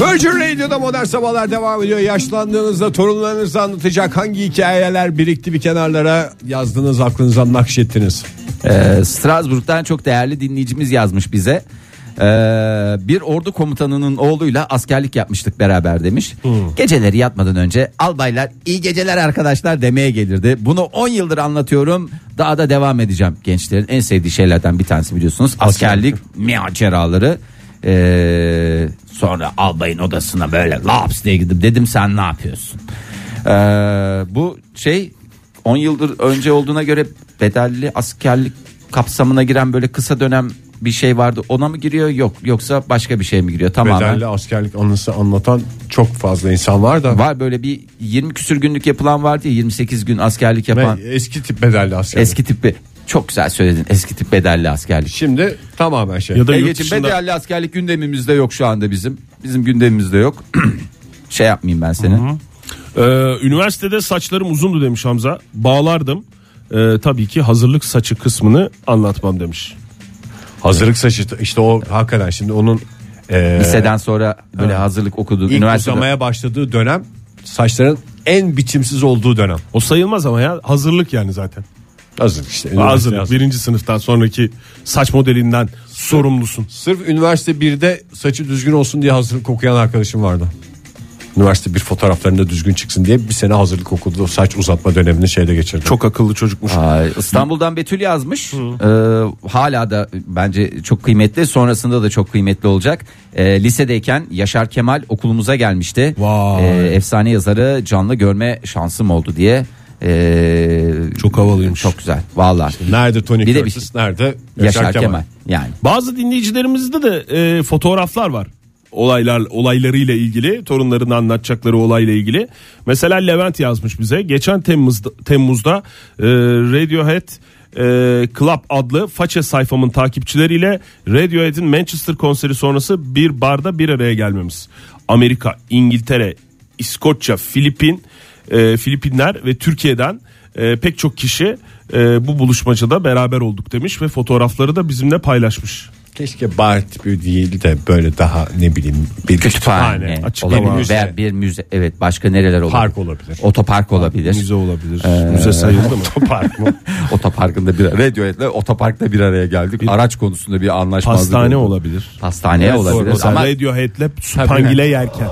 Virgin Radio'da modern sabahlar devam ediyor. Yaşlandığınızda torunlarınıza anlatacak hangi hikayeler birikti bir kenarlara yazdınız aklınıza nakşettiniz. Ee, Strasbourg'dan çok değerli dinleyicimiz yazmış bize. Ee, bir ordu komutanının oğluyla askerlik yapmıştık beraber demiş. Geceleri yatmadan önce albaylar iyi geceler arkadaşlar demeye gelirdi. Bunu 10 yıldır anlatıyorum. Daha da devam edeceğim. Gençlerin en sevdiği şeylerden bir tanesi biliyorsunuz. Askerlik maceraları. Ee, sonra albayın odasına böyle laps diye gidip dedim sen ne yapıyorsun? Ee, bu şey 10 yıldır önce olduğuna göre bedelli askerlik kapsamına giren böyle kısa dönem bir şey vardı. Ona mı giriyor? Yok. Yoksa başka bir şey mi giriyor? Tamamen. Bedelli askerlik anısı anlatan çok fazla insan var da. Var böyle bir 20 küsür günlük yapılan vardı ya 28 gün askerlik yapan Ve eski tip bedelli askerlik. eski tip bir çok güzel söyledin. Eski tip bedelli askerlik. Şimdi tamamen şey. Ya da yurt Egeciğim dışında bedelli askerlik gündemimizde yok şu anda bizim. Bizim gündemimizde yok. şey yapmayayım ben seni. Ee, üniversitede saçlarım uzundu demiş Hamza. Bağlardım. Ee, tabii ki hazırlık saçı kısmını anlatmam demiş. Hazırlık saçı işte o hakikaten şimdi onun e, Liseden sonra böyle hazırlık okudu. ilk Üniversitede. uzamaya başladığı dönem saçların en biçimsiz olduğu dönem. O sayılmaz ama ya hazırlık yani zaten. Hazırlık işte. üniversite Hazırlık hazırlık. birinci sınıftan sonraki saç modelinden sorumlusun. Sırf üniversite 1'de saçı düzgün olsun diye hazırlık okuyan arkadaşım vardı. Üniversite bir fotoğraflarında düzgün çıksın diye bir sene hazırlık okudu. O saç uzatma dönemini şeyde geçirdi. Çok akıllı çocukmuş. Ay, İstanbul'dan Betül yazmış. Ee, hala da bence çok kıymetli. Sonrasında da çok kıymetli olacak. Ee, lisedeyken Yaşar Kemal okulumuza gelmişti. Vay. Ee, efsane yazarı canlı görme şansım oldu diye. Ee, Çok havalıymış. Çok güzel. Vallahi. Nerede Tony Bir de bir Curtis, nerede Yaşar, Kemal. Yani. Bazı dinleyicilerimizde de e, fotoğraflar var. Olaylar olaylarıyla ilgili, torunların anlatacakları olayla ilgili. Mesela Levent yazmış bize. Geçen Temmuz'da Temmuz'da e, Radiohead e, Club adlı façe sayfamın takipçileriyle Radiohead'in Manchester konseri sonrası bir barda bir araya gelmemiz. Amerika, İngiltere, İskoçya, Filipin, e, Filipinler ve Türkiye'den e, pek çok kişi e, bu buluşmacada beraber olduk demiş ve fotoğrafları da bizimle paylaşmış. Keşke bar tipi değil de böyle daha ne bileyim bir Kütüphane, Kütüphane, açık olabilir. Veya bir müze. Evet başka nereler olabilir? Park olabilir. Otopark olabilir. Müze olabilir. Müze sayıldı mı? park mı? Otoparkında bir Radiohead'le otoparkta bir araya geldik. Araç konusunda bir anlaşmazlık Pastane oldu. olabilir. Pastaneye olabilir Mesela ama Radiohead'le supangile yerken.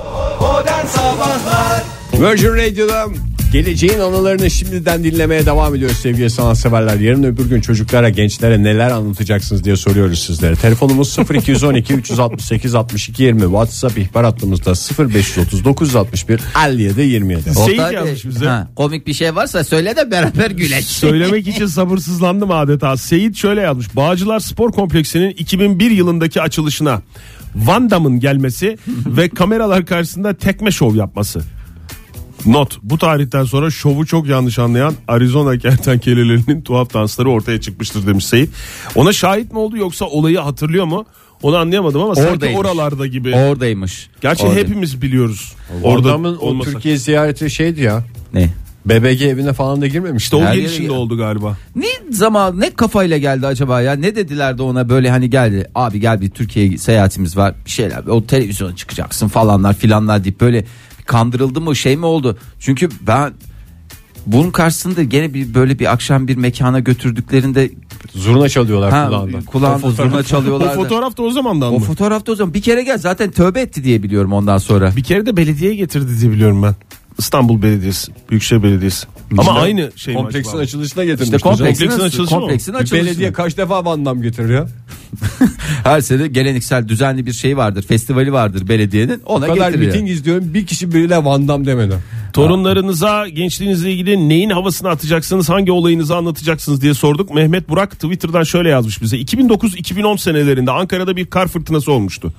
Virgin Radio'da geleceğin anılarını şimdiden dinlemeye devam ediyoruz sevgili sanatseverler. Yarın öbür gün çocuklara, gençlere neler anlatacaksınız diye soruyoruz sizlere. Telefonumuz 0212 368 62 20. WhatsApp ihbar hattımızda 0530 961 57 27. Seyit Oktay Bey, yazmış bize. ha, komik bir şey varsa söyle de beraber güleç. Söylemek için sabırsızlandım adeta. Seyit şöyle yazmış. Bağcılar Spor Kompleksi'nin 2001 yılındaki açılışına Van Damme'ın gelmesi ve kameralar karşısında tekme şov yapması. Not bu tarihten sonra şovu çok yanlış anlayan Arizona kertenkelelerinin tuhaf dansları ortaya çıkmıştır demiş Seyit. Ona şahit mi oldu yoksa olayı hatırlıyor mu? Onu anlayamadım ama sanki Oradaymış. oralarda gibi. Oradaymış. Gerçi Orada. hepimiz biliyoruz. Orada Orada o. Türkiye ziyareti şeydi ya. Ne? BBG evine falan da girmemişti. İşte o Her yere gelişinde gel- oldu galiba. Ne zaman ne kafayla geldi acaba ya? Ne dediler de ona böyle hani geldi. Abi gel bir Türkiye seyahatimiz var. Bir şeyler. O televizyona çıkacaksın falanlar filanlar deyip böyle kandırıldı mı şey mi oldu? Çünkü ben bunun karşısında gene bir böyle bir akşam bir mekana götürdüklerinde Zurna çalıyorlar ha, kulağında. kulağında O fotoğraf- zurna O çalıyorlar. fotoğraf da o zamandan o mı? fotoğrafta o zaman bir kere gel zaten tövbe etti diye biliyorum ondan sonra. Bir kere de belediye getirdi diye biliyorum ben. İstanbul Belediyesi, Büyükşehir Belediyesi. Ama aynı şey mi Kompleksin acaba? açılışına getirmiş. İşte kompleksin, Kompleksin açılışı mı? kompleksin Bir açılışı. belediye kaç defa Van Damme getirir ya? Her sene geleneksel düzenli bir şey vardır. Festivali vardır belediyenin. Ona O kadar getiriyor. miting izliyorum bir kişi biriyle Van Damme demedi. Torunlarınıza gençliğinizle ilgili neyin havasını atacaksınız, hangi olayınızı anlatacaksınız diye sorduk. Mehmet Burak Twitter'dan şöyle yazmış bize. 2009-2010 senelerinde Ankara'da bir kar fırtınası olmuştu.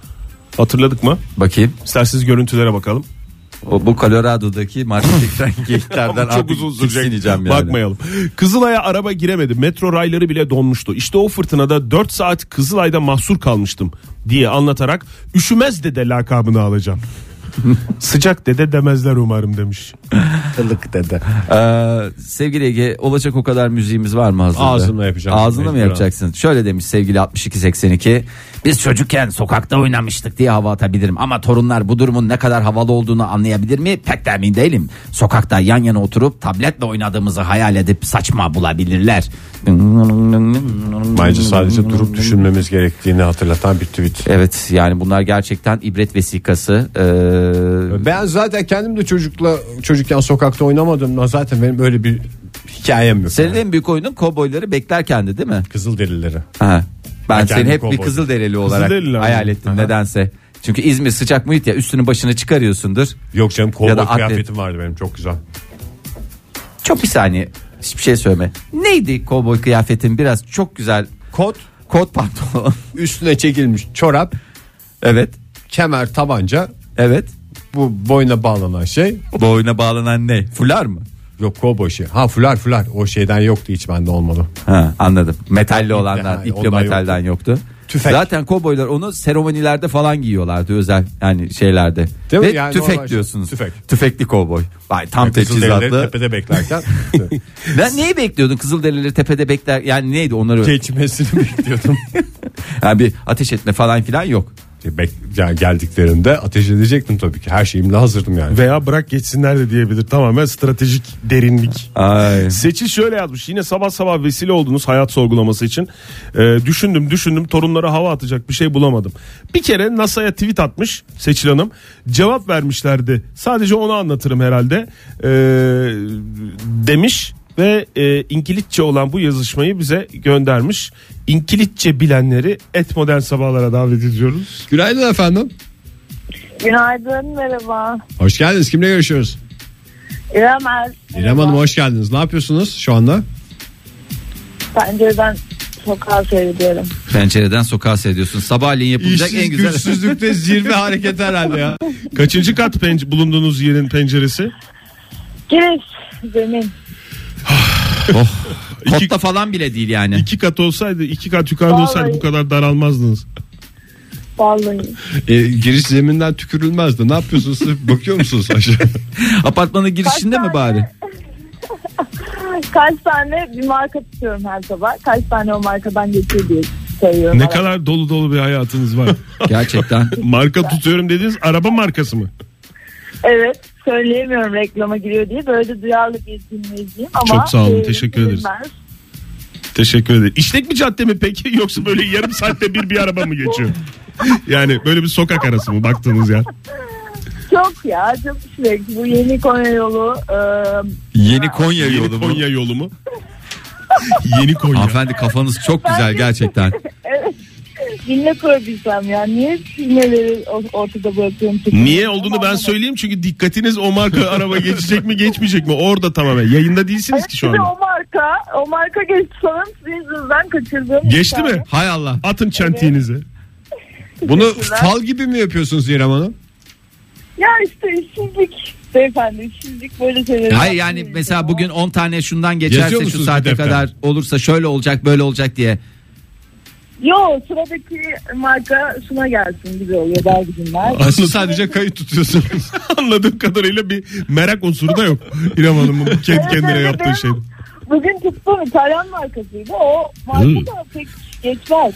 Hatırladık mı? Bakayım. İsterseniz görüntülere bakalım. O, bu Colorado'daki marketten geyiklerden çok uzun sürecek. yani. Bakmayalım. Kızılay'a araba giremedi. Metro rayları bile donmuştu. İşte o fırtınada 4 saat Kızılay'da mahsur kalmıştım diye anlatarak üşümez dede lakabını alacağım. Sıcak dede demezler umarım demiş. Ilık dedi. Ee, sevgili Ege olacak o kadar müziğimiz var mı hazırda? Ağzımla yapacağım. Ağzımla mı yapacaksın? Şöyle demiş sevgili 6282. Biz çocukken sokakta oynamıştık diye hava atabilirim. Ama torunlar bu durumun ne kadar havalı olduğunu anlayabilir mi? Pek de emin değilim. Sokakta yan yana oturup tabletle oynadığımızı hayal edip saçma bulabilirler. Bence sadece durup düşünmemiz gerektiğini hatırlatan bir tweet. Evet yani bunlar gerçekten ibret vesikası. Ee, Ben zaten kendim de çocukla çocukken sokakta oynamadığımdan zaten benim öyle bir hikayem yok. senin en büyük oyunun kovboyları beklerkendi değil mi? Kızılderilileri. Ha. Ben Ha, seni kendi hep bir kovboy. Kızılderili olarak Kızılderili hayal ettim nedense. Çünkü İzmir sıcak muhit ya üstünü başını çıkarıyorsundur. Yok canım kovboy Ya da atlet. kıyafetim vardı benim çok güzel. Çok bir saniye hiçbir şey söyleme. Neydi kovboy kıyafetin biraz çok güzel Kot kot pantolon. üstüne çekilmiş çorap, evet kemer, tabanca evet. bu boyuna bağlanan şey. Boyuna bağlanan ne? Fular mı? Yok kovboy şey. Ha fular fular o şeyden yoktu hiç bende olmadı. Ha, anladım. Metalli olanlar, ha, ipli metalden yoktu. Tüfek. Zaten kovboylar onu seremonilerde falan giyiyorlardı özel yani şeylerde. Değil? Ve Yani tüfek şey. diyorsunuz. Tüfek. Tüfekli kovboy. Vay tam Kızılderilileri teçhizatlı. tepede beklerken Ben neyi bekliyordun Kızılderilileri tepede bekler yani neydi onları geçmesini bekliyordum. yani bir ateş etme falan filan yok. Bek, yani geldiklerinde ateş edecektim tabii ki. Her şeyimle hazırdım yani. Veya bırak geçsinler de diyebilir. Tamamen stratejik derinlik. Ay. Seçil şöyle yazmış. Yine sabah sabah vesile oldunuz hayat sorgulaması için. Ee, düşündüm düşündüm torunlara hava atacak bir şey bulamadım. Bir kere NASA'ya tweet atmış Seçil Hanım. Cevap vermişlerdi. Sadece onu anlatırım herhalde. Ee, demiş ve e, İngilizce olan bu yazışmayı bize göndermiş. İngilizce bilenleri et modern sabahlara davet ediyoruz. Günaydın efendim. Günaydın, merhaba. Hoş geldiniz. Kimle görüşüyoruz? İrem Er. İrem Hanım hoş geldiniz. Ne yapıyorsunuz şu anda? Pencereden sokağa seyrediyorum. Pencereden sokağa seyrediyorsun. Sabahleyin yapılacak en güzel. güçsüzlükte zirve hareket herhalde ya. Kaçıncı kat pen- bulunduğunuz yerin penceresi? Giriş, zemin. Oh. Kotta falan bile değil yani. İki kat olsaydı iki kat yukarıda Vallahi. olsaydı bu kadar daralmazdınız. Vallahi. E, giriş zeminden tükürülmezdi. Ne yapıyorsunuz? Bakıyor musunuz aşağı? Apartmanın girişinde mi bari? Kaç tane bir marka tutuyorum her sabah. Kaç tane o markadan geçiyor diye sayıyorum. Ne arada. kadar dolu dolu bir hayatınız var. Gerçekten. Marka tutuyorum dediğiniz araba markası mı? Evet. Söyleyemiyorum reklama giriyor diye. Böyle duyarlı bir dinleyiciyim ama. Çok sağ olun, e, teşekkür ederiz. Teşekkür ederim. İşlek bir cadde mi peki yoksa böyle yarım saatte bir bir araba mı geçiyor? Yani böyle bir sokak arası mı baktığınız yer? Çok ya çok sürekli. Bu yeni Konya yolu. e, Yeni Konya Yeni yolu mu? Konya yolu mu? Yeni Konya. Hanımefendi kafanız çok güzel gerçekten. evet. Dinle kurabilsem ya. Niye filmleri ortada bırakıyorum? Niye olduğunu ben söyleyeyim çünkü dikkatiniz o marka araba geçecek mi geçmeyecek mi orada tamamen yayında değilsiniz Evet, ki şu anda. o marka, o marka geçti sanırım sizin yüzünüzden kaçırdığım. Geçti mi? Hay Allah. Atın çentiğinizi. Bunu fal gibi mi yapıyorsunuz İrem Hanım? Ya işte işsizlik beyefendi işsizlik böyle şeyler. Hayır yani mesela bugün 10 tane şundan geçerse Yazıyor şu musunuz saate defter? kadar olursa şöyle olacak böyle olacak diye. Yo sıradaki marka şuna gelsin gibi oluyor dergimler. Aslında sadece kayıt tutuyorsunuz. Anladığım kadarıyla bir merak unsuru da yok. İrem Hanım'ın kendi kendine yaptığı şey. Bugün tuttuğum İtalyan markasıydı. O marka Hı. da pek geçmez.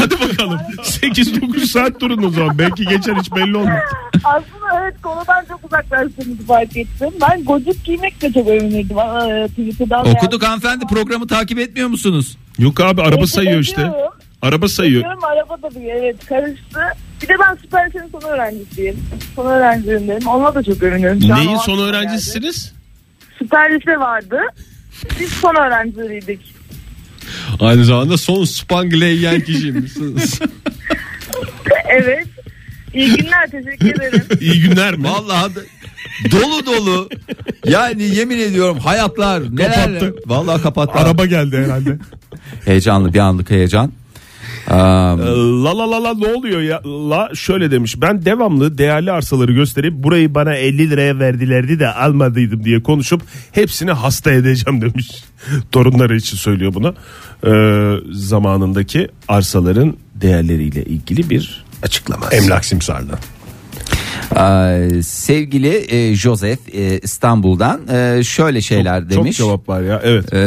Hadi bakalım. 8-9 saat durun o zaman. Belki geçer hiç belli olmaz. Aslında evet konudan çok uzaklaştığımızı fark ettim. Ben gocuk giymekle çok övünürdüm. Aa, Twitter'dan Okuduk hanımefendi programı takip etmiyor musunuz? Yok abi araba sayıyor işte. Ediyorum. Araba sayıyor. Ediyorum, araba da bir evet karıştı. Bir de ben süper lisenin son öğrencisiyim. Son öğrenciyim benim. Onunla da çok övünüyorum. Şu an Neyin o son aklıma geldi. öğrencisiniz? Süper lise vardı. Biz son öğrencileriydik. Aynı zamanda son Spangle yiyen kişiymişsiniz. Evet. İyi günler teşekkür ederim. İyi günler mi? Vallahi dolu dolu. Yani yemin ediyorum hayatlar nelerle. Kapattı. Vallahi kapattı. Araba geldi herhalde. Heyecanlı bir anlık heyecan. Aa, la la la la ne oluyor ya? La şöyle demiş. Ben devamlı değerli arsaları gösterip burayı bana 50 liraya verdilerdi de almadıydım diye konuşup hepsini hasta edeceğim demiş. Torunları için söylüyor bunu. Ee, zamanındaki arsaların değerleriyle ilgili bir açıklama. Emlak simsarda. Ee, sevgili e, Joseph e, İstanbul'dan e, şöyle şeyler Çok demiş. cevap var ya evet. Ee,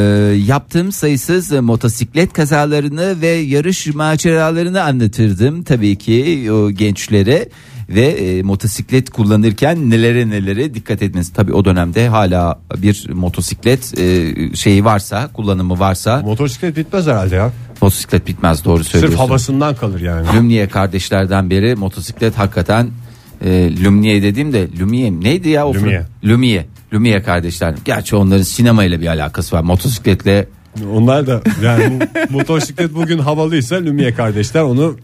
yaptığım sayısız e, motosiklet kazalarını ve yarış maceralarını anlatırdım tabii ki o gençlere ve e, motosiklet kullanırken nelere nelere dikkat etmesi. Tabii o dönemde hala bir motosiklet e, şeyi varsa, kullanımı varsa Motosiklet bitmez herhalde ya. motosiklet bitmez doğru Sırf söylüyorsun. havasından kalır yani. Lumniye kardeşlerden beri motosiklet hakikaten e, Lumniye dediğimde Lumiye neydi ya o Lumiye. fır- Lumiye. Lumiye kardeşler. Gerçi onların sinemayla bir alakası var. Motosikletle Onlar da yani motosiklet bugün havalıysa Lumiye kardeşler onu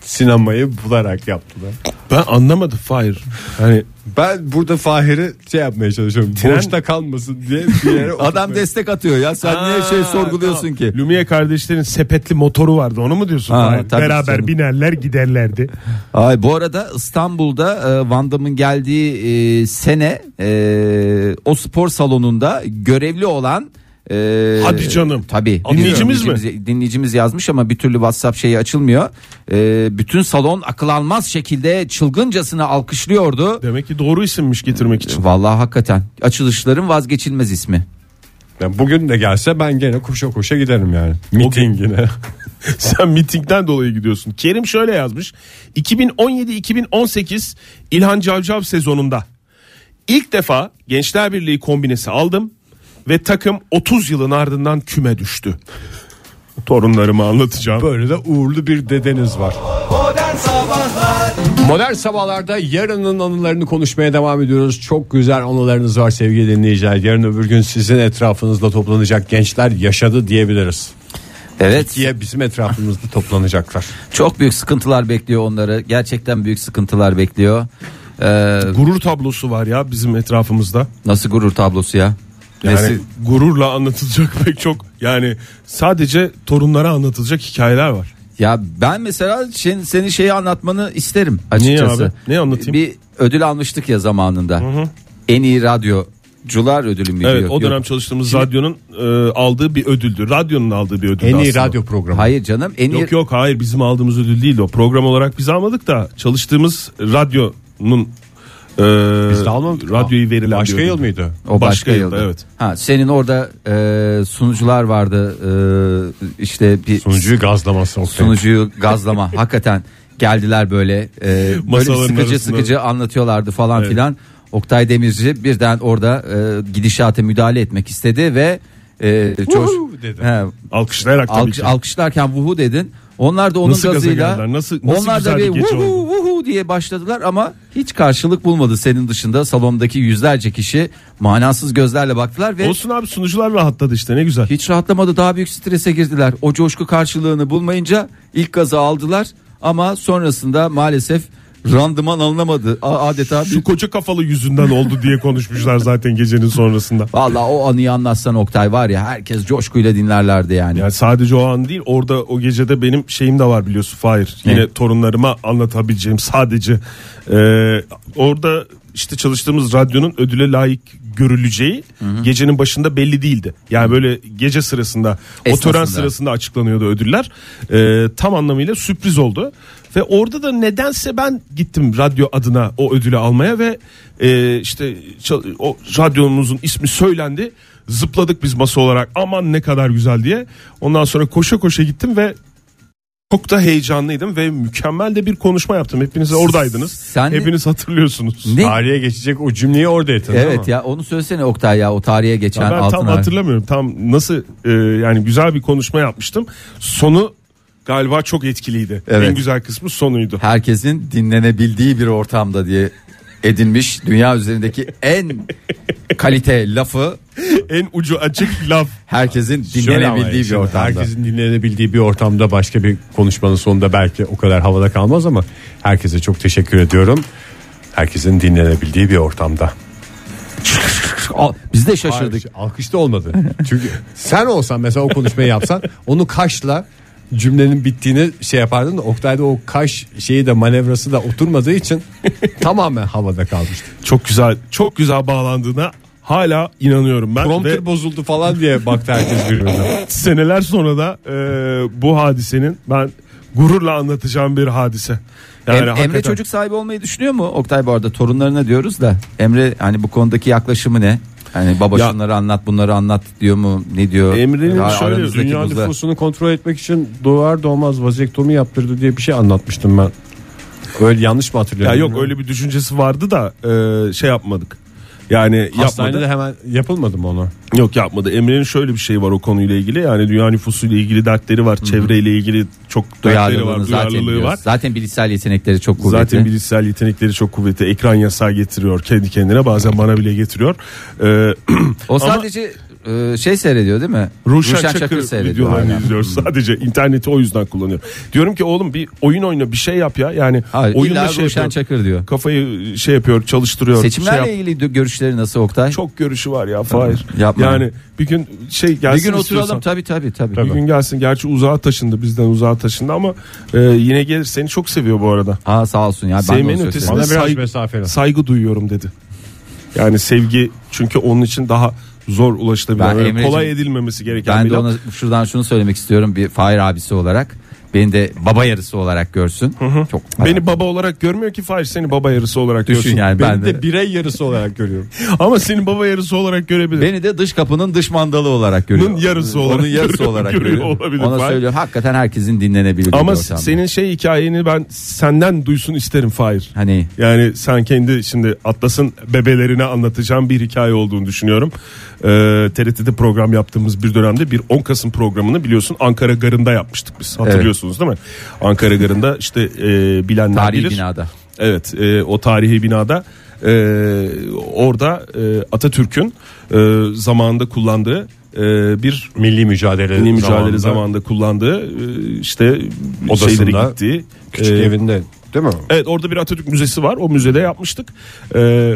sinemayı bularak yaptılar. Ben anlamadım Fahir. Hani Ben burada Fahir'i şey yapmaya çalışıyorum. Tren- Boşta kalmasın diye bir yere adam destek atıyor ya. Sen niye şey Aa, sorguluyorsun tamam. ki? Lumiye kardeşlerin sepetli motoru vardı onu mu diyorsun? Ha, Beraber canım. binerler giderlerdi. Ay bu arada İstanbul'da e, Van Damme'ın geldiği e, sene e, o spor salonunda görevli olan e, Hadi canım. Tabii. Dinleyicimiz mi? Dinleyicimiz- Dinleyicimiz yazmış ama bir türlü WhatsApp şeyi açılmıyor. E, bütün salon akıl almaz şekilde çılgıncasına alkışlıyordu. Demek ki doğru isimmiş getirmek için. Vallahi hakikaten açılışların vazgeçilmez ismi. Yani bugün de gelse ben gene koşa koşa giderim yani. Mitingine. Sen mitingden dolayı gidiyorsun. Kerim şöyle yazmış. 2017-2018 İlhan Cavcav sezonunda ilk defa Gençler Birliği kombinesi aldım ve takım 30 yılın ardından küme düştü. Torunlarıma anlatacağım. Böyle de uğurlu bir dedeniz var. Modern sabahlarda yarının anılarını konuşmaya devam ediyoruz. Çok güzel anılarınız var sevgili dinleyiciler. Yarın öbür gün sizin etrafınızda toplanacak gençler yaşadı diyebiliriz. Evet. Diye bizim etrafımızda toplanacaklar. Çok büyük sıkıntılar bekliyor onları. Gerçekten büyük sıkıntılar bekliyor. Ee, Gurur tablosu var ya bizim etrafımızda. nasıl gurur tablosu ya? Yani gururla anlatılacak pek çok yani sadece torunlara anlatılacak hikayeler var. Ya ben mesela senin, senin şeyi anlatmanı isterim açıkçası. abi? Ne anlatayım? Bir ödül almıştık ya zamanında. En iyi radyocular ödülü müydü? Evet Yok, o dönem yok. çalıştığımız radyonun e, aldığı bir ödüldü. Radyonun aldığı bir ödüldü En iyi aslında. radyo programı. Hayır canım en iyi Yok yok hayır bizim aldığımız ödül değil o. Program olarak biz almadık da çalıştığımız radyonun e, Biz de almadık. radyoyu verilen Başka yıl mıydı? o başka, başka yılda. yılda, evet. Ha senin orada e, sunucular vardı. E, işte bir Sunucuyu gazlaması. Oktay. sunucuyu gazlama hakikaten geldiler böyle e, böyle sıkıcı arasında. sıkıcı anlatıyorlardı falan Evet. filan. Oktay Demirci birden orada e, gidişata müdahale etmek istedi ve e, Vuhu dedi. he, Alkışlayarak tabii alkış, ki. alkışlarken vuhu dedin. Onlar da onun Nasıl gazıyla? Nasıl- nasıl onlar da bir bir vuhu oldu? vuhu diye başladılar ama hiç karşılık bulmadı senin dışında salondaki yüzlerce kişi manasız gözlerle baktılar ve Olsun abi sunucular rahatladı işte ne güzel. hiç rahatlamadı daha büyük strese girdiler. O coşku karşılığını bulmayınca ilk gazı aldılar ama sonrasında maalesef randıman alınamadı. Adeta bir Şu koca kafalı yüzünden oldu diye konuşmuşlar zaten gecenin sonrasında. Valla o anıyı anlatsan Oktay var ya herkes coşkuyla dinlerlerdi yani. Yani sadece o an değil orada o gecede benim şeyim de var biliyorsun Fahir. Ne? Yine torunlarıma anlatabileceğim sadece e, orada işte çalıştığımız radyonun ödüle layık görüleceği gecenin başında belli değildi. Yani böyle gece sırasında o Esnasında. tören sırasında açıklanıyordu ödüller. E, tam anlamıyla sürpriz oldu. Ve orada da nedense ben gittim radyo adına o ödülü almaya ve e, işte o radyomuzun ismi söylendi. Zıpladık biz masa olarak aman ne kadar güzel diye. Ondan sonra koşa koşa gittim ve çok da heyecanlıydım ve mükemmel de bir konuşma yaptım. Hepiniz oradaydınız. Sen- Hepiniz hatırlıyorsunuz. Ne? Tarihe geçecek o cümleyi orada ettin Evet ya onu söylesene Oktay ya o tarihe geçen Ya ben altın tam hatırlamıyorum. Tam nasıl e, yani güzel bir konuşma yapmıştım. Sonu galiba çok etkiliydi. Evet. En güzel kısmı sonuydu. herkesin dinlenebildiği bir ortamda diye edinmiş dünya üzerindeki en kalite lafı en ucu açık laf. herkesin dinlenebildiği bir ortamda. Herkesin dinlenebildiği bir ortamda başka bir konuşmanın sonunda belki o kadar havada kalmaz ama herkese çok teşekkür ediyorum. Herkesin dinlenebildiği bir ortamda. Biz de şaşırdık. Hayır, alkışta olmadı. Çünkü sen olsan mesela o konuşmayı yapsan onu kaşla cümlenin bittiğini şey yapardın da Oktay'da o kaş şeyi de manevrası da oturmadığı için tamamen havada kalmıştı. Çok güzel çok güzel bağlandığına hala inanıyorum ben. Prompter Ve bozuldu falan diye baktı herkes birbirine. seneler sonra da e, bu hadisenin ben gururla anlatacağım bir hadise. Yani Em- Emre hakikaten- çocuk sahibi olmayı düşünüyor mu? Oktay bu arada torunlarına diyoruz da Emre hani bu konudaki yaklaşımı ne? Hani baba Ya- şunları anlat bunları anlat diyor mu ne diyor? Emre'nin Ya şöyle aranızdaki Dünya buzlar- nüfusunu kontrol etmek için doğar doğmaz vazektomi yaptırdı diye bir şey anlatmıştım ben. Öyle yanlış mı Ya hatırlıyorum? yok öyle bir düşüncesi vardı da e, şey yapmadık. Yani Hastanede yapmadı. hemen yapılmadı mı ona? Yok yapmadı. Emre'nin şöyle bir şey var o konuyla ilgili. Yani dünya nüfusuyla ilgili dertleri var. Çevreyle ilgili çok dertleri var. Zaten Duyarlılığı biliyoruz. var. Zaten bilişsel yetenekleri çok kuvvetli. Zaten bilişsel yetenekleri çok kuvvetli. Ekran yasağı getiriyor kendi kendine. Bazen bana bile getiriyor. Ee, o ama sadece e, şey seyrediyor değil mi? Ruşen Çakır, videolarını Aynen. izliyor. Sadece interneti o yüzden kullanıyor. Diyorum ki oğlum bir oyun oyna bir şey yap ya. Yani Hayır, oyunda illa şey Ruşen yapıyor. Çakır diyor. Kafayı şey yapıyor çalıştırıyor. Seçimlerle şey yap- ilgili de- görüşleri nasıl Oktay? Çok görüşü var ya Fahir. Yapma. Yani bir gün şey gelsin bir gün istiyorsan. oturalım tabii tabii tabii. Bir gün gelsin. Gerçi uzağa taşındı bizden uzağa taşındı ama e, yine gelir. Seni çok seviyor bu arada. Aa sağ olsun ya. Ben de Sevmenin ötesinde Bana biraz saygı- mesafeli. Saygı duyuyorum dedi. Yani sevgi çünkü onun için daha zor Emre'cim- kolay edilmemesi gereken Ben bir de ona şuradan şunu söylemek istiyorum bir Fahir abisi olarak. Beni de baba yarısı olarak görsün. Çok Beni baba olarak görmüyor ki Fahir seni baba yarısı olarak düşün görsün. yani ben Ben de. de birey yarısı olarak görüyorum. Ama seni baba yarısı olarak görebilir. Beni de dış kapının dış mandalı olarak görüyor. Onun yarısı olarak Onun yarısı görüyor- olarak görüyor görüyor. olabilir. Ona Fahir. söylüyorum hakikaten herkesin dinlenebildiği Ama bir ortamda. senin şey hikayeni ben senden duysun isterim Fahir. Hani Yani sen kendi şimdi Atlas'ın bebelerine anlatacağım bir hikaye olduğunu düşünüyorum. Ee, TRT'de program yaptığımız bir dönemde bir 10 Kasım programını biliyorsun Ankara Garı'nda yapmıştık biz. Hatırlıyorsunuz değil mi? Ankara Garı'nda işte e, bilenler tarihi bilir. binada. Evet e, o tarihi binada e, orada e, Atatürk'ün e, zamanında kullandığı e, bir Milli mücadele, milli mücadele zamanında zamanında kullandığı e, işte Odasında, gittiği küçük e, evinde değil mi? Evet orada bir Atatürk Müzesi var. O müzede yapmıştık. Ee,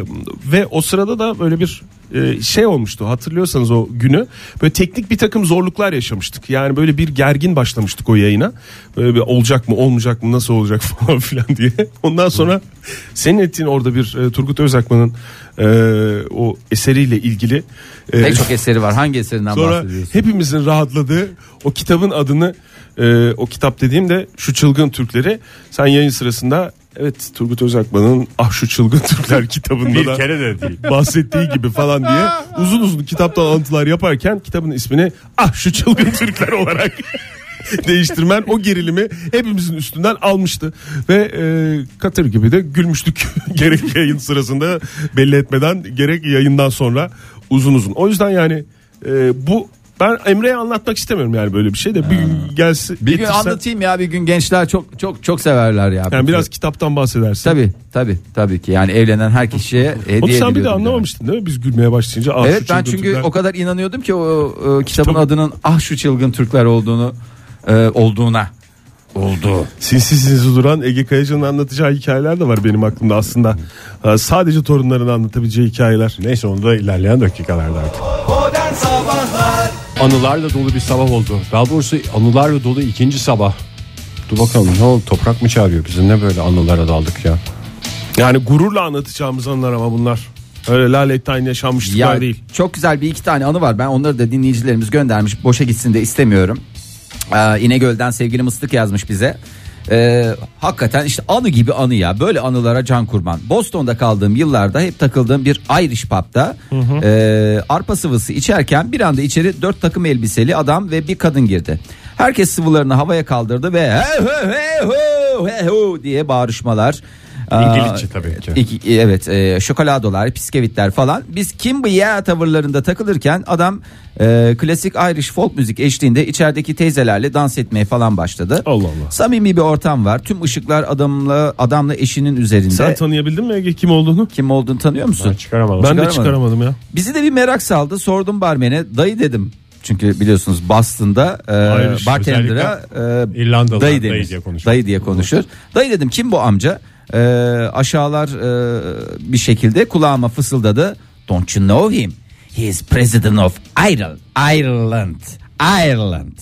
ve o sırada da böyle bir e, şey olmuştu. Hatırlıyorsanız o günü böyle teknik bir takım zorluklar yaşamıştık. Yani böyle bir gergin başlamıştık o yayına. Böyle bir olacak mı olmayacak mı nasıl olacak falan filan diye. Ondan sonra senin ettiğin orada bir e, Turgut Özakman'ın e, o eseriyle ilgili e, Pek çok eseri var. Hangi eserinden Sonra bahsediyorsun? hepimizin rahatladığı o kitabın adını e, o kitap dediğimde şu çılgın Türkleri sen yayın sırasında evet Turgut Özakman'ın ah şu çılgın Türkler kitabında Bir da kere de değil. bahsettiği gibi falan diye uzun uzun kitaptan alıntılar yaparken kitabın ismini ah şu çılgın Türkler olarak değiştirmen o gerilimi hepimizin üstünden almıştı ve e, katır gibi de gülmüştük gerek yayın sırasında belli etmeden gerek yayından sonra uzun uzun. O yüzden yani e, bu ben Emre'ye anlatmak istemiyorum yani böyle bir şey de bir gün gelsin. Bir gün getirsen- anlatayım ya bir gün gençler çok çok çok severler ya. Yani biraz kitaptan bahsedersin. Tabii tabii tabii ki yani evlenen her kişiye hediye Onu sen bir de ediliyordum anlamamıştın değil mi? Biz gülmeye başlayınca. ah, Evet şu ben çünkü Türkler. o kadar inanıyordum ki o, o kitabın Kitap- adının ah şu çılgın Türkler olduğunu e, olduğuna oldu. Sinsi sinsi duran Ege Kayacan'ın anlatacağı hikayeler de var benim aklımda aslında. Ha, sadece torunlarını anlatabileceği hikayeler. Neyse onu da ilerleyen dakikalarda artık. Modern Sabahlar Anılarla dolu bir sabah oldu. Daha doğrusu anılarla dolu ikinci sabah. Dur bakalım ne oldu toprak mı çağırıyor bizi ne böyle anılara daldık ya. Yani gururla anlatacağımız anılar ama bunlar. Öyle lalettayn yaşanmışlıklar Ya değil. çok güzel bir iki tane anı var. Ben onları da dinleyicilerimiz göndermiş. Boşa gitsin de istemiyorum. Ee, İnegöl'den sevgili Mıstık yazmış bize. Ee, hakikaten işte anı gibi anı ya. Böyle anılara can kurban. Boston'da kaldığım yıllarda hep takıldığım bir Irish pub'da e, arpa sıvısı içerken bir anda içeri dört takım elbiseli adam ve bir kadın girdi. Herkes sıvılarını havaya kaldırdı ve hey, hey, hey, ho, hey, ho diye bağırışmalar. İngilizce tabii ki. İki- evet e, şokoladolar, bisküvitler falan. Biz kim bu ya tavırlarında takılırken adam e, klasik Irish folk müzik eşliğinde içerideki teyzelerle dans etmeye falan başladı. Allah Allah. Samimi bir ortam var. Tüm ışıklar adamla adamla eşinin üzerinde. Sen tanıyabildin mi Ege kim olduğunu? kim olduğunu tanıyor musun? Ben çıkaramadım. Ben de Çıkaramadım. ya. Bizi de bir merak saldı. Sordum barmene. Dayı dedim. Çünkü biliyorsunuz Boston'da e, bartender'a e, dayı, dayı diye konuşur. Dayı diye konuşur. Dayı dedim kim bu amca? E, aşağılar e, bir şekilde kulağıma fısıldadı. Don't you know him? He is president of Ireland. Ireland. Ireland.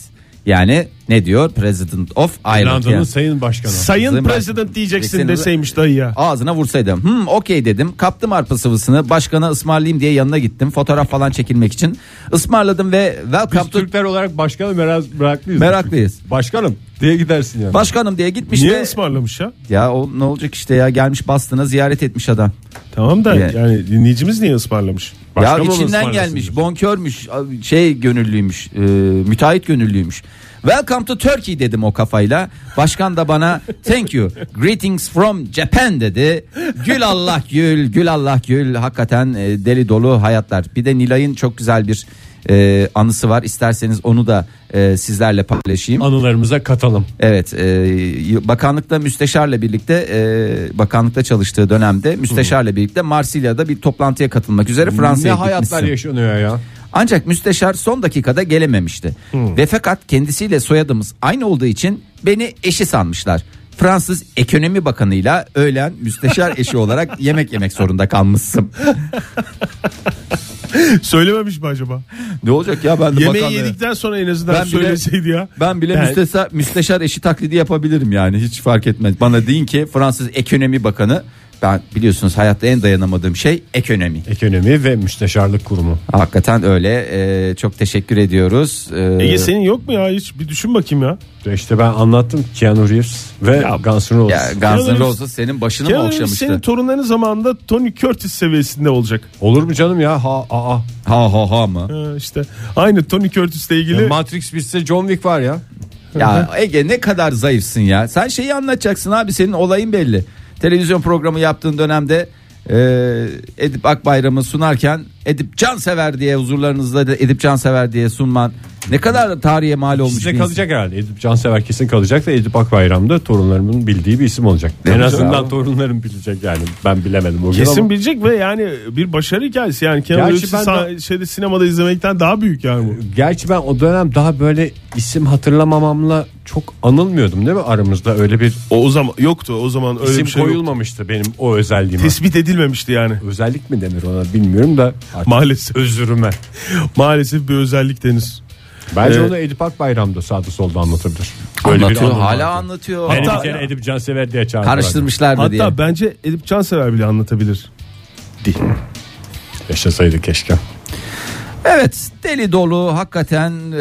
Yani ne diyor? President of Ireland. İrlanda'nın Yani. sayın başkanı. Sayın Sayın President diyeceksin Diyeceksin. deseymiş dayı ya. Ağzına vursaydım. Hmm okey dedim. Kaptım arpa sıvısını. Başkana ısmarlayayım diye yanına gittim. Fotoğraf falan çekilmek için. Ismarladım ve welcome Biz to Türkler olarak başkanı merak, meraklıyız. Meraklıyız. Başkanım diye gidersin yani. Başkanım diye gitmiş Niye ve ısmarlamış ya? ya o ne olacak işte ya gelmiş Boston'a ziyaret etmiş adam. Tamam da Yani- yani dinleyicimiz niye ısmarlamış? Başka ya içinden gelmiş, bonkörmüş, şey gönüllüymüş, e, müteahhit gönüllüymüş. Welcome to Turkey dedim o kafayla. Başkan da bana thank you, greetings from Japan dedi. Gül Allah gül, gül Allah gül. Hakikaten e, deli dolu hayatlar. Bir de Nilay'ın çok güzel bir e, anısı var. İsterseniz onu da e, sizlerle paylaşayım. Anılarımıza katalım. Evet, e, bakanlıkta müsteşarla birlikte e, bakanlıkta çalıştığı dönemde müsteşarla birlikte Marsilya'da bir toplantıya katılmak üzere Ne Fransa'ya hayatlar gitmişsin. yaşanıyor ya. Ancak müsteşar son dakikada gelememişti. Ve fakat kendisiyle soyadımız aynı olduğu için beni eşi sanmışlar. Fransız ekonomi bakanıyla öğlen müsteşar eşi olarak yemek yemek zorunda kalmışsın. Söylememiş mi acaba? Ne olacak ya ben de Yemeği bakanlığı- yedikten sonra en azından Ben bile- söyleseydi ya. Ben bile Ben- müsteşar, müsteşar eşi taklidi yapabilirim yani hiç fark etmez. Bana deyin ki Fransız ekonomi bakanı ben biliyorsunuz hayatta en dayanamadığım şey ekonomi. Ekonomi ve müsteşarlık kurumu. Hakikaten öyle Ee, çok teşekkür ediyoruz. Ee, Ege senin yok mu ya hiç bir düşün bakayım ya. İşte ben anlattım Keanu Reeves ve Ya- Guns N' Roses. ya Guns N' Roses senin başını mı Keanu Reeves okşamıştı? senin torunların zamanında Tony Curtis seviyesinde olacak. Olur mu canım ya? Ha aa. Ha ha ha mı? Ha, işte aynı Tony Curtis'le ilgili Matrix bitse John Wick var ya. Ya Ege ne kadar zayıfsın ya. Sen şeyi anlatacaksın abi senin olayın belli. Televizyon programı yaptığın dönemde e, Edip Akbayram'ı sunarken Edip Cansever diye huzurlarınızda da Edip Cansever diye sunman ne kadar tarihe mal olmuş Size kalacak herhalde. Edip Cansever kesin kalacak da Edip Akbayram'da torunlarımın bildiği bir isim olacak. en Yapacak azından abi. torunlarım bilecek yani. Ben bilemedim o kesin ama. bilecek ve yani bir başarı hikayesi yani Keanu Gerçi ben sa- şeyde sinemada izlemekten daha büyük yani bu. Gerçi ben o dönem daha böyle isim hatırlamamamla çok anılmıyordum değil mi aramızda öyle bir O, o zaman yoktu o zaman öyle isim bir şey yoktu. koyulmamıştı benim o özelliğime. Tespit edilmemişti yani. Özellik mi denir ona bilmiyorum da artık Maalesef. özürüme. Maalesef bir özellik deniz. Bence Ee, onu Edip Akbayram'da sağda solda anlatabilir. Böyle bir anlatıyor hala vardı. anlatıyor. Beni Hatta- bir kere Edip Cansever diye çağırdılar. Karıştırmışlardı Hatta diye. bence Edip Cansever bile anlatabilir. Yaşasaydı keşke. Evet deli dolu hakikaten e,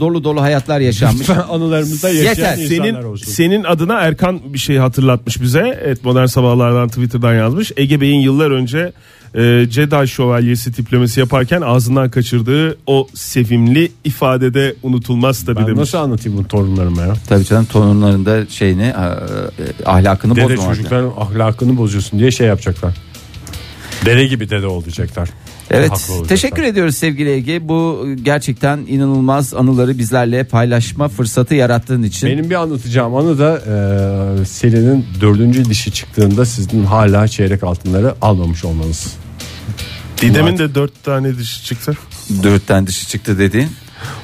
dolu dolu hayatlar yaşanmış. Lütfen anılarımızda yaşayan Yeter. insanlar Senin olsun. senin adına Erkan bir şey hatırlatmış bize. Evet modern sabahlardan Twitter'dan yazmış. Ege Bey'in yıllar önce e, Jedi şövalyesi tiplemesi yaparken ağzından kaçırdığı o sevimli ifadede unutulmaz tabii Ben demiş. nasıl anlatayım bunu torunlarıma ya? Tabii canım torunlarında şeyini e, ahlakını Dede bozmamak. çocukların ahlakını bozuyorsun diye şey yapacaklar. Dede gibi dede olacaklar. Evet teşekkür ediyoruz sevgili Ege. Bu gerçekten inanılmaz anıları bizlerle paylaşma fırsatı yarattığın için. Benim bir anlatacağım anı da e, Selin'in dördüncü dişi çıktığında sizin hala çeyrek altınları almamış olmanız. Didem'in de dört tane dişi çıktı. Dörtten dışı çıktı dediğin.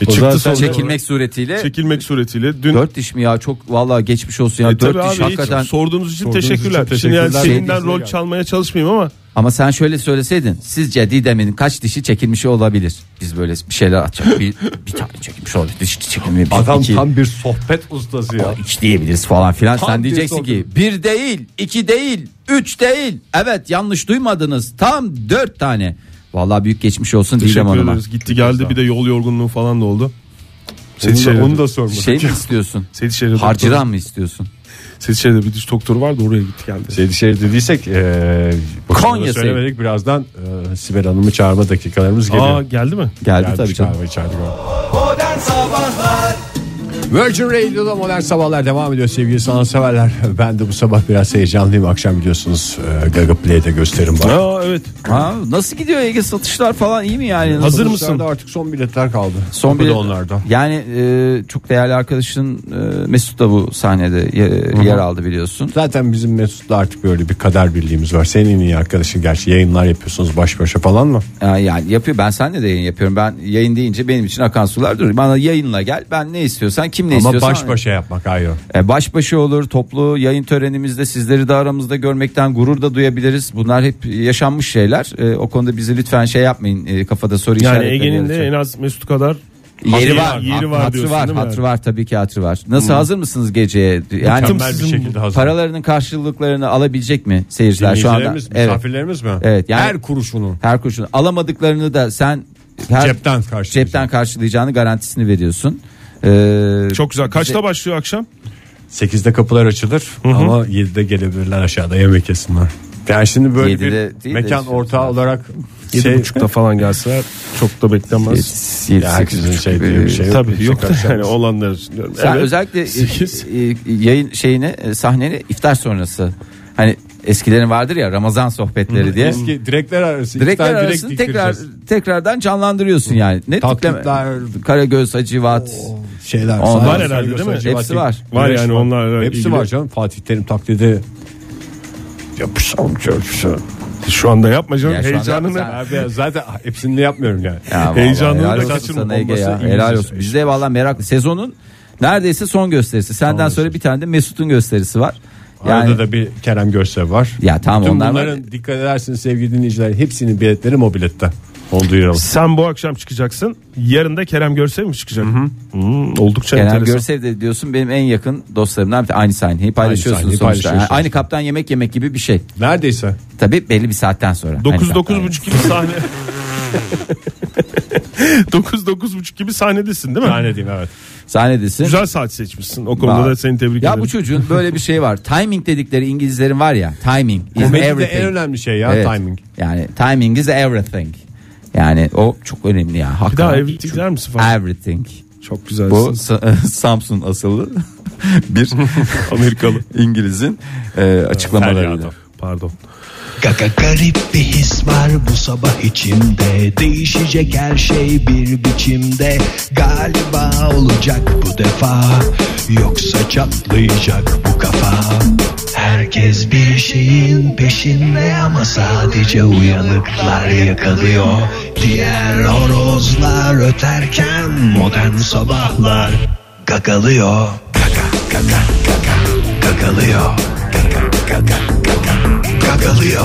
E, O çıktı sonra. Çekilmek suretiyle. Çekilmek suretiyle. Dün Dört diş mi ya çok vallahi geçmiş olsun ya. E, dört diş abi, hakikaten. sorduğunuz için Sorduğunuz teşekkürler. için Şimdi yani teşekkürler. Şey- rol çalmaya çalışmayayım ama Ama sen şöyle söyleseydin. Sizce Didem'in kaç dişi çekilmiş olabilir? Biz böyle bir şeyler atacak. Bir, bir tane çekilmiş olabilir. Diş çekilmiyor. Bir, Adam iki, tam bir sohbet ustası ya. iki diyebiliriz falan filan. Tam Sen diyeceksin ki sohbet. bir değil, iki değil, üç değil. Evet yanlış duymadınız. Tam dört tane. Vallahi büyük geçmiş olsun Didem teşekkür Hanım'a. ederiz. Gitti geldi bir de yol yorgunluğu falan da oldu. Onu onu da sormadım. Şey mi istiyorsun? Seçişehir'de Harcıran mı istiyorsun? Seçişehir'de bir diş doktoru vardı oraya gitti geldi. Dışarı dediysek e, Konya Konya söylemedik birazdan e, Sibel Hanım'ı çağırma dakikalarımız geliyor. Aa geldi mi? Geldi Gelmiş tabii canım. galiba içeride galiba. Modern Sabahlar Virgin Radio'da modern sabahlar devam ediyor sevgili sanatseverler. Ben de bu sabah biraz heyecanlıyım. Akşam biliyorsunuz e, Gaga Play'de gösterim var. Aa evet. Ha, nasıl gidiyor Ege satışlar falan iyi mi yani? Nasıl- Hazır mısın? Artık son biletler kaldı. Son bir onlarda. Yani e, çok değerli arkadaşın e, Mesut da bu sahnede ye- yer aldı biliyorsun. Zaten bizim Mesut'la artık böyle bir kader birliğimiz var. Senin en iyi arkadaşın gerçi yayınlar yapıyorsunuz baş başa falan mı? E, yani yapıyor ben seninle de yayın yapıyorum. Ben yayın deyince benim için akan sular durur. Bana yayınla gel. Ben ne istiyorsan kim ne Ama istiyorsan. baş başa yapmak ayrı. E, baş başa olur toplu yayın törenimizde sizleri de aramızda görmekten gurur da duyabiliriz. Bunlar hep yaşanmış şeyler. E, o konuda bizi lütfen şey yapmayın e, kafada soru Yani işaretleri Ege'nin de en az Mesut kadar Yeri var, yeri var hatırı var, hatırı var tabii ki hatırı var. Nasıl hazır mısınız geceye? Yani Mükemmel bir sizin şekilde hazır. paralarının karşılıklarını alabilecek mi seyirciler şu anda? Dinleyicilerimiz, Evet. misafirlerimiz mi? Evet, yani- Her kuruşunu. Her kurşun alamadıklarını da sen her Cepten cepten karşılayacağını garantisini veriyorsun. Ee, Çok güzel. Kaçta başlıyor akşam? 8'de kapılar açılır ama 7'de gelebilirler aşağıda yemek yesinler. Yani şimdi böyle 7'de bir değil de mekan işte ortağı olarak Yedi şey, buçukta falan gelseler çok da beklenmez. yedi, Ya sekiz herkesin buçuk şey diye bir şey yok. Tabii yok da yani olanlar. Sen Evet. özellikle e, Sekiz. e, yayın şeyini e, sahneni iftar sonrası. Hani eskilerin vardır ya Ramazan sohbetleri diye. Eski direkler arası. Direkler tane direkt arasını tekrar diktireceğiz. tekrardan canlandırıyorsun yani. Ne Taklitler. tipleme? Karagöz, Hacivat. şeyler. Onlar Var herhalde değil mi? Hepsi var. Var yani onlarla Hepsi ilgili. var canım. Fatih Terim taklidi. Yapışsam yapışsam. Şu anda yapma canım Ya şu anda heyecanını. yapma Abi zaten hepsini de yapmıyorum yani. Ya vallahi Heyecanını helal da olsun kaçırma sana Ege ya. bombası Helal olsun. Bizde valla meraklı. Sezonun neredeyse son gösterisi. Senden sonra bir tane de Mesut'un gösterisi var. Arada Yani da bir Kerem Görsev var. Ya tamam, Bütün onlar var. bunların dikkat edersiniz sevgili dinleyiciler hepsinin biletleri mobilette. Onu duyuralım. Sen bu akşam çıkacaksın. Yarın da Kerem Görsev mi çıkacak? Hmm, oldukça Kerem enteresan. Görsev de diyorsun benim en yakın dostlarımdan bir aynı sahneyi paylaşıyorsunuz sahneyi sonuçta. paylaşıyorsunuz. Yani aynı kaptan yemek yemek gibi bir şey. Neredeyse. Tabii belli bir saatten sonra. 9 Aynı 9 kaptan buçuk gibi sahne. 9 9 buçuk gibi sahnedesin değil mi? Sahnedeyim evet. Sahnedesin. Güzel saat seçmişsin. O konuda da seni tebrik Ya ederim. bu çocuğun böyle bir şey var. Timing dedikleri İngilizlerin var ya. Timing is Komedide everything. en önemli şey ya Evet. timing. Yani timing is everything. Yani o çok önemli ya. bir Hakikaten. daha evlilik der misin falan? Everything. Çok güzelsin. Bu Sa- Samsun asıllı bir Amerikalı. İngiliz'in e, açıklamalarıyla. Feryado. Pardon. Gaga garip bir his var bu sabah içimde. Değişecek her şey bir biçimde. Galiba olacak bu defa. Yoksa çatlayacak bu kafa. Herkes bir şeyin peşinde ama sadece uyanıklar yakalıyor. Diğer horozlar öterken modern sabahlar gagalıyor. Gaga gaga gaga gagalıyor. Gaga gaga gaga gagalıyor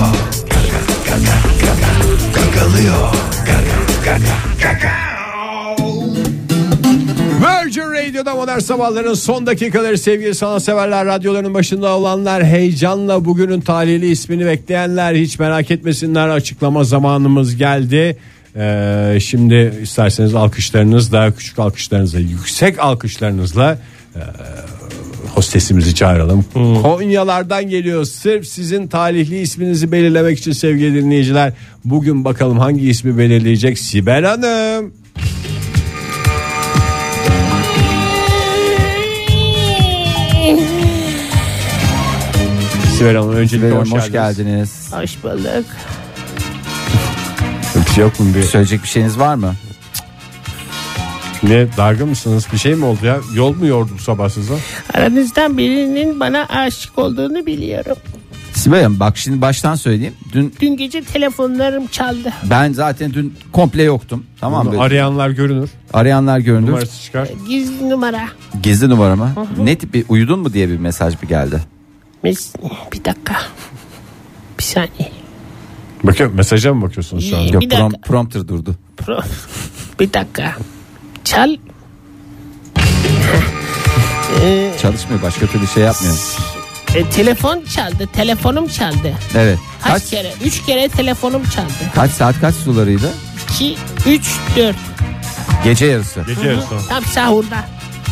Gaga gaga gaga gagalıyor Gaga gaga gaga Virgin modern sabahların son dakikaları sevgili sanatseverler radyoların başında olanlar heyecanla bugünün talihli ismini bekleyenler hiç merak etmesinler açıklama zamanımız geldi. Ee, şimdi isterseniz alkışlarınızla küçük alkışlarınızla yüksek alkışlarınızla e, hostesimizi çağıralım. Konyalardan geliyor sırf sizin talihli isminizi belirlemek için sevgili dinleyiciler. Bugün bakalım hangi ismi belirleyecek Sibel Hanım. Sibel Hanım öncelikle Buyurun, hoş, hoş, geldiniz. geldiniz. Hoş bulduk. Bir şey yok mu bir? Söyleyecek bir şeyiniz var mı? Ne dargın mısınız? Bir şey mi oldu ya? Yol mu yordu bu sabah size? Aranızdan birinin bana aşık olduğunu biliyorum. Sibel Hanım bak şimdi baştan söyleyeyim. Dün Dün gece telefonlarım çaldı. ben zaten dün komple yoktum. Tamam mı? Arayanlar görünür. Arayanlar göründü. Numarası çıkar. Gizli numara. Gizli numara mı? Ne tip bir uyudun mu diye bir mesaj bir geldi. Mes bir dakika. Bir saniye. Bakın mesaja mı bakıyorsunuz şu an? İyi. Yok Bir dakika. prom- prompter durdu. Pro. bir dakika. Çal. Çalışmıyor başka türlü şey yapmıyor. E, telefon çaldı. Telefonum çaldı. Evet. Kaç, Kaç kere? Üç kere telefonum çaldı. kaç saat kaç sularıydı? 2, 3, 4. Gece yarısı. Gece yarısı. Tam sahurda.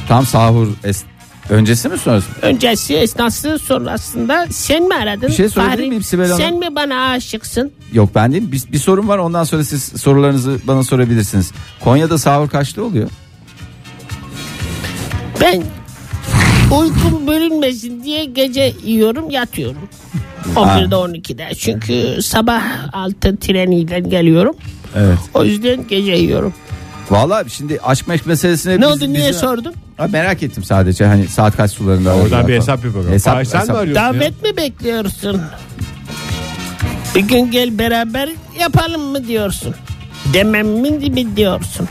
Tam sahur es- öncesi mi sonrası? mı? Öncesi esnası sonrasında sen mi aradın? Bir şey sorabilir Fahri? miyim Sibel Hanım? Sen mi bana aşıksın? Yok ben değil. Bir, bir sorun var ondan sonra siz sorularınızı bana sorabilirsiniz. Konya'da sahur kaçta oluyor? Ben uykum bölünmesin diye gece yiyorum yatıyorum. 11'de 12'de. Çünkü sabah 6 treniyle geliyorum. Evet. O yüzden gece yiyorum. Vallahi şimdi aşk meşk meselesine Ne biz- oldu niye bizi- sordun? Ha, merak ettim sadece hani saat kaç sularında. Oradan bir hesap yapalım. Hesap- Fahir, sen hesap- mi arıyorsun ya? Davet mi bekliyorsun? Bir gün gel beraber yapalım mı diyorsun? Demem mi diyorsun?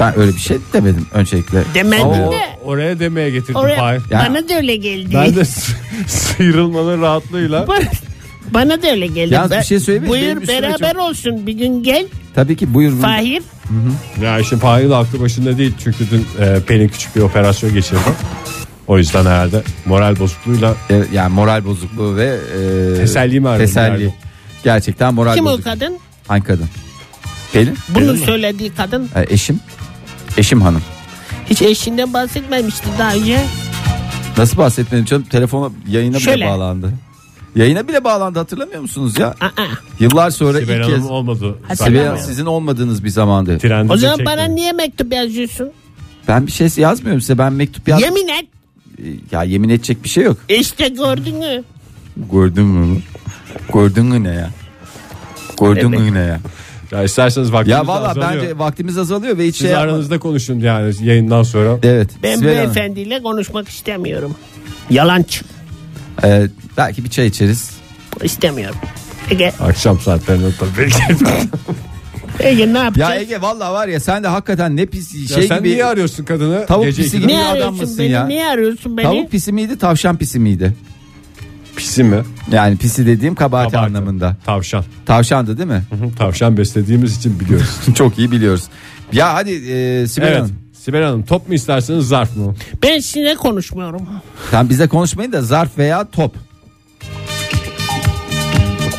Ben öyle bir şey demedim öncelikle. Demedim O- de oraya demeye getirdim oraya, Fahir. Ya- bana da öyle geldi. Ben de sıyrılmanın rahatlığıyla Bana, bana da öyle geldi. Yalnız bir şey söyleyeyim mi? Benim Buyur üstüme beraber olsun bir gün gel. Tabii ki buyurun. Fahir ya işte Fahir de aklı başında değil çünkü dün e, Pelin küçük bir operasyon geçirdi. O yüzden herhalde moral bozukluğuyla E, yani moral bozukluğu ve e, Teselli mi aradın Teselli. yani? Gerçekten moral kim o bozukluğu. kadın? Hangi kadın? Pelin. Bunu söylediği kadın. E, eşim. Eşim hanım. Hiç eşinden bahsetmemişti daha önce. Nasıl bahsetmedim canım? Telefona yayına bile Şöyle. bağlandı. Yayına bile bağlandı hatırlamıyor musunuz ya? Yıllar sonra Sibel ilk Hanım kez olmadı. Sibel Hanım sizin olmadığınız bir zamandı. Trende O de zaman çekti. bana niye mektup yazıyorsun? Ben bir şey yazmıyorum size. Ben mektup yaz. Yemin et. Ya yemin edecek bir şey yok. İşte gördün mü? Gördün mü? Gördün mü ne ya? Gördün mü ne ya? Ya isterseniz vaktimiz Ya valla azalıyor. bence vaktimiz azalıyor ve hiç Siz şey yapma- aranızda konuşun yani yayından sonra. Evet. Ben Sibel Hanım. beyefendiyle konuşmak istemiyorum. Yalancı. Ee, belki bir çay içeriz. İstemiyorum. Ege, Akşam saatlerinde tabii. Ege ne yapacağız? Ya Ege valla var ya sen de hakikaten ne pis ya şey sen gibi. niye arıyorsun kadını? Tavuk Gece pisi gibi ne bir adam arıyorsun mısın beni? ya? Niye arıyorsun beni? Tavuk pisi miydi tavşan pisi miydi? Pisi mi? Yani pisi dediğim kabahati Kabahati. anlamında. Tavşan. Tavşandı değil mi? Tavşan beslediğimiz için biliyoruz. Çok iyi biliyoruz. Ya hadi e, Sibel evet. Hanım. Sibel Hanım top mu isterseniz zarf mı? Ben sizinle konuşmuyorum. Sen bize konuşmayın da zarf veya top.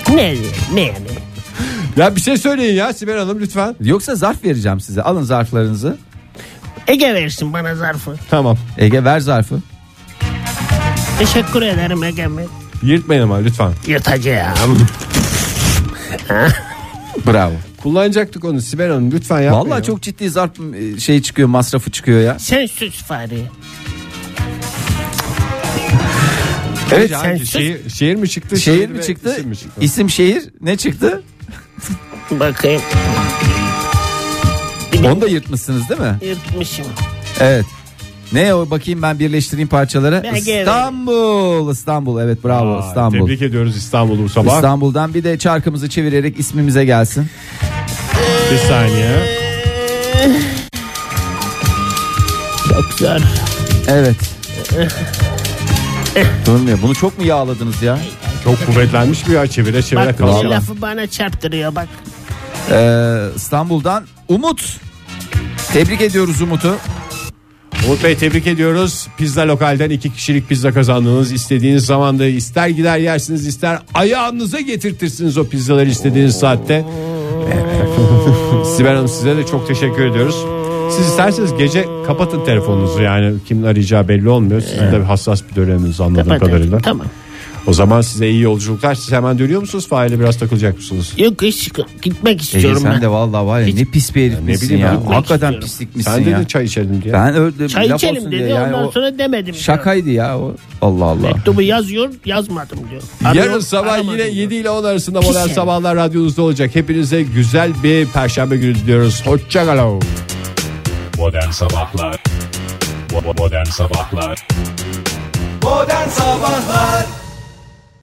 Ne, ne yani? Ya bir şey söyleyin ya Sibel Hanım lütfen. Yoksa zarf vereceğim size. Alın zarflarınızı. Ege versin bana zarfı. Tamam. Ege ver zarfı. Teşekkür ederim Ege Bey. Yırtmayın ama lütfen. Yırtacağım. Bravo. Kullanacaktık onu Sibel Hanım lütfen yapmayın. Vallahi çok ciddi zarf e, şey çıkıyor masrafı çıkıyor ya. Sen sus Fahri. Evet. Önce sen şehir, şehir mi çıktı? Şehir mi ve çıktı? isim mi çıktı? İsim şehir ne çıktı? Bakayım. Onu da yırtmışsınız değil mi? Yırtmışım. Evet. Ne o bakayım ben birleştireyim parçaları. Ben İstanbul, İstanbul. Evet bravo Aa, İstanbul. Tebrik ediyoruz İstanbul'u bu sabah. İstanbul'dan bir de çarkımızı çevirerek ismimize gelsin. Bir saniye. Çok zor. Evet. Durmuyor. Bunu çok mu yağladınız ya? Çok kuvvetlenmiş bir ya çevire çevire Bak kalıyor. bir lafı bana çarptırıyor bak. Ee, İstanbul'dan Umut. Tebrik ediyoruz Umut'u. Umut Bey tebrik ediyoruz. Pizza lokalden iki kişilik pizza kazandınız. İstediğiniz zamanda ister gider yersiniz ister ayağınıza getirtirsiniz o pizzaları istediğiniz saatte. Sibel Hanım size de çok teşekkür ediyoruz. Siz isterseniz gece kapatın telefonunuzu yani kimin arayacağı belli olmuyor. Sizin de hassas bir döneminiz anladığım kadarıyla. Tamam. O zaman size iyi yolculuklar. Siz hemen dönüyor musunuz? Faile biraz takılacak mısınız? Yok hiç gitmek Ege istiyorum sen ben. de vallahi var ya Hiç- ne pis bir herif ne bileyim ya. ben. Hakikaten pislik misin Sen ya. dedin çay içelim diye. Ben öyle Çay laf içelim olsun dedi diye yani ondan o sonra demedim. şakaydı ya o. Allah Allah. Mektubu yazıyor yazmadım diyor. Yarın Arıyor, sabah aramadım yine diyor. 7 ile 10 arasında modern Pis sabahlar radyonuzda olacak. Hepinize güzel bir perşembe günü diliyoruz. Hoşçakalın. Modern Sabahlar Bo- Modern Sabahlar Modern Sabahlar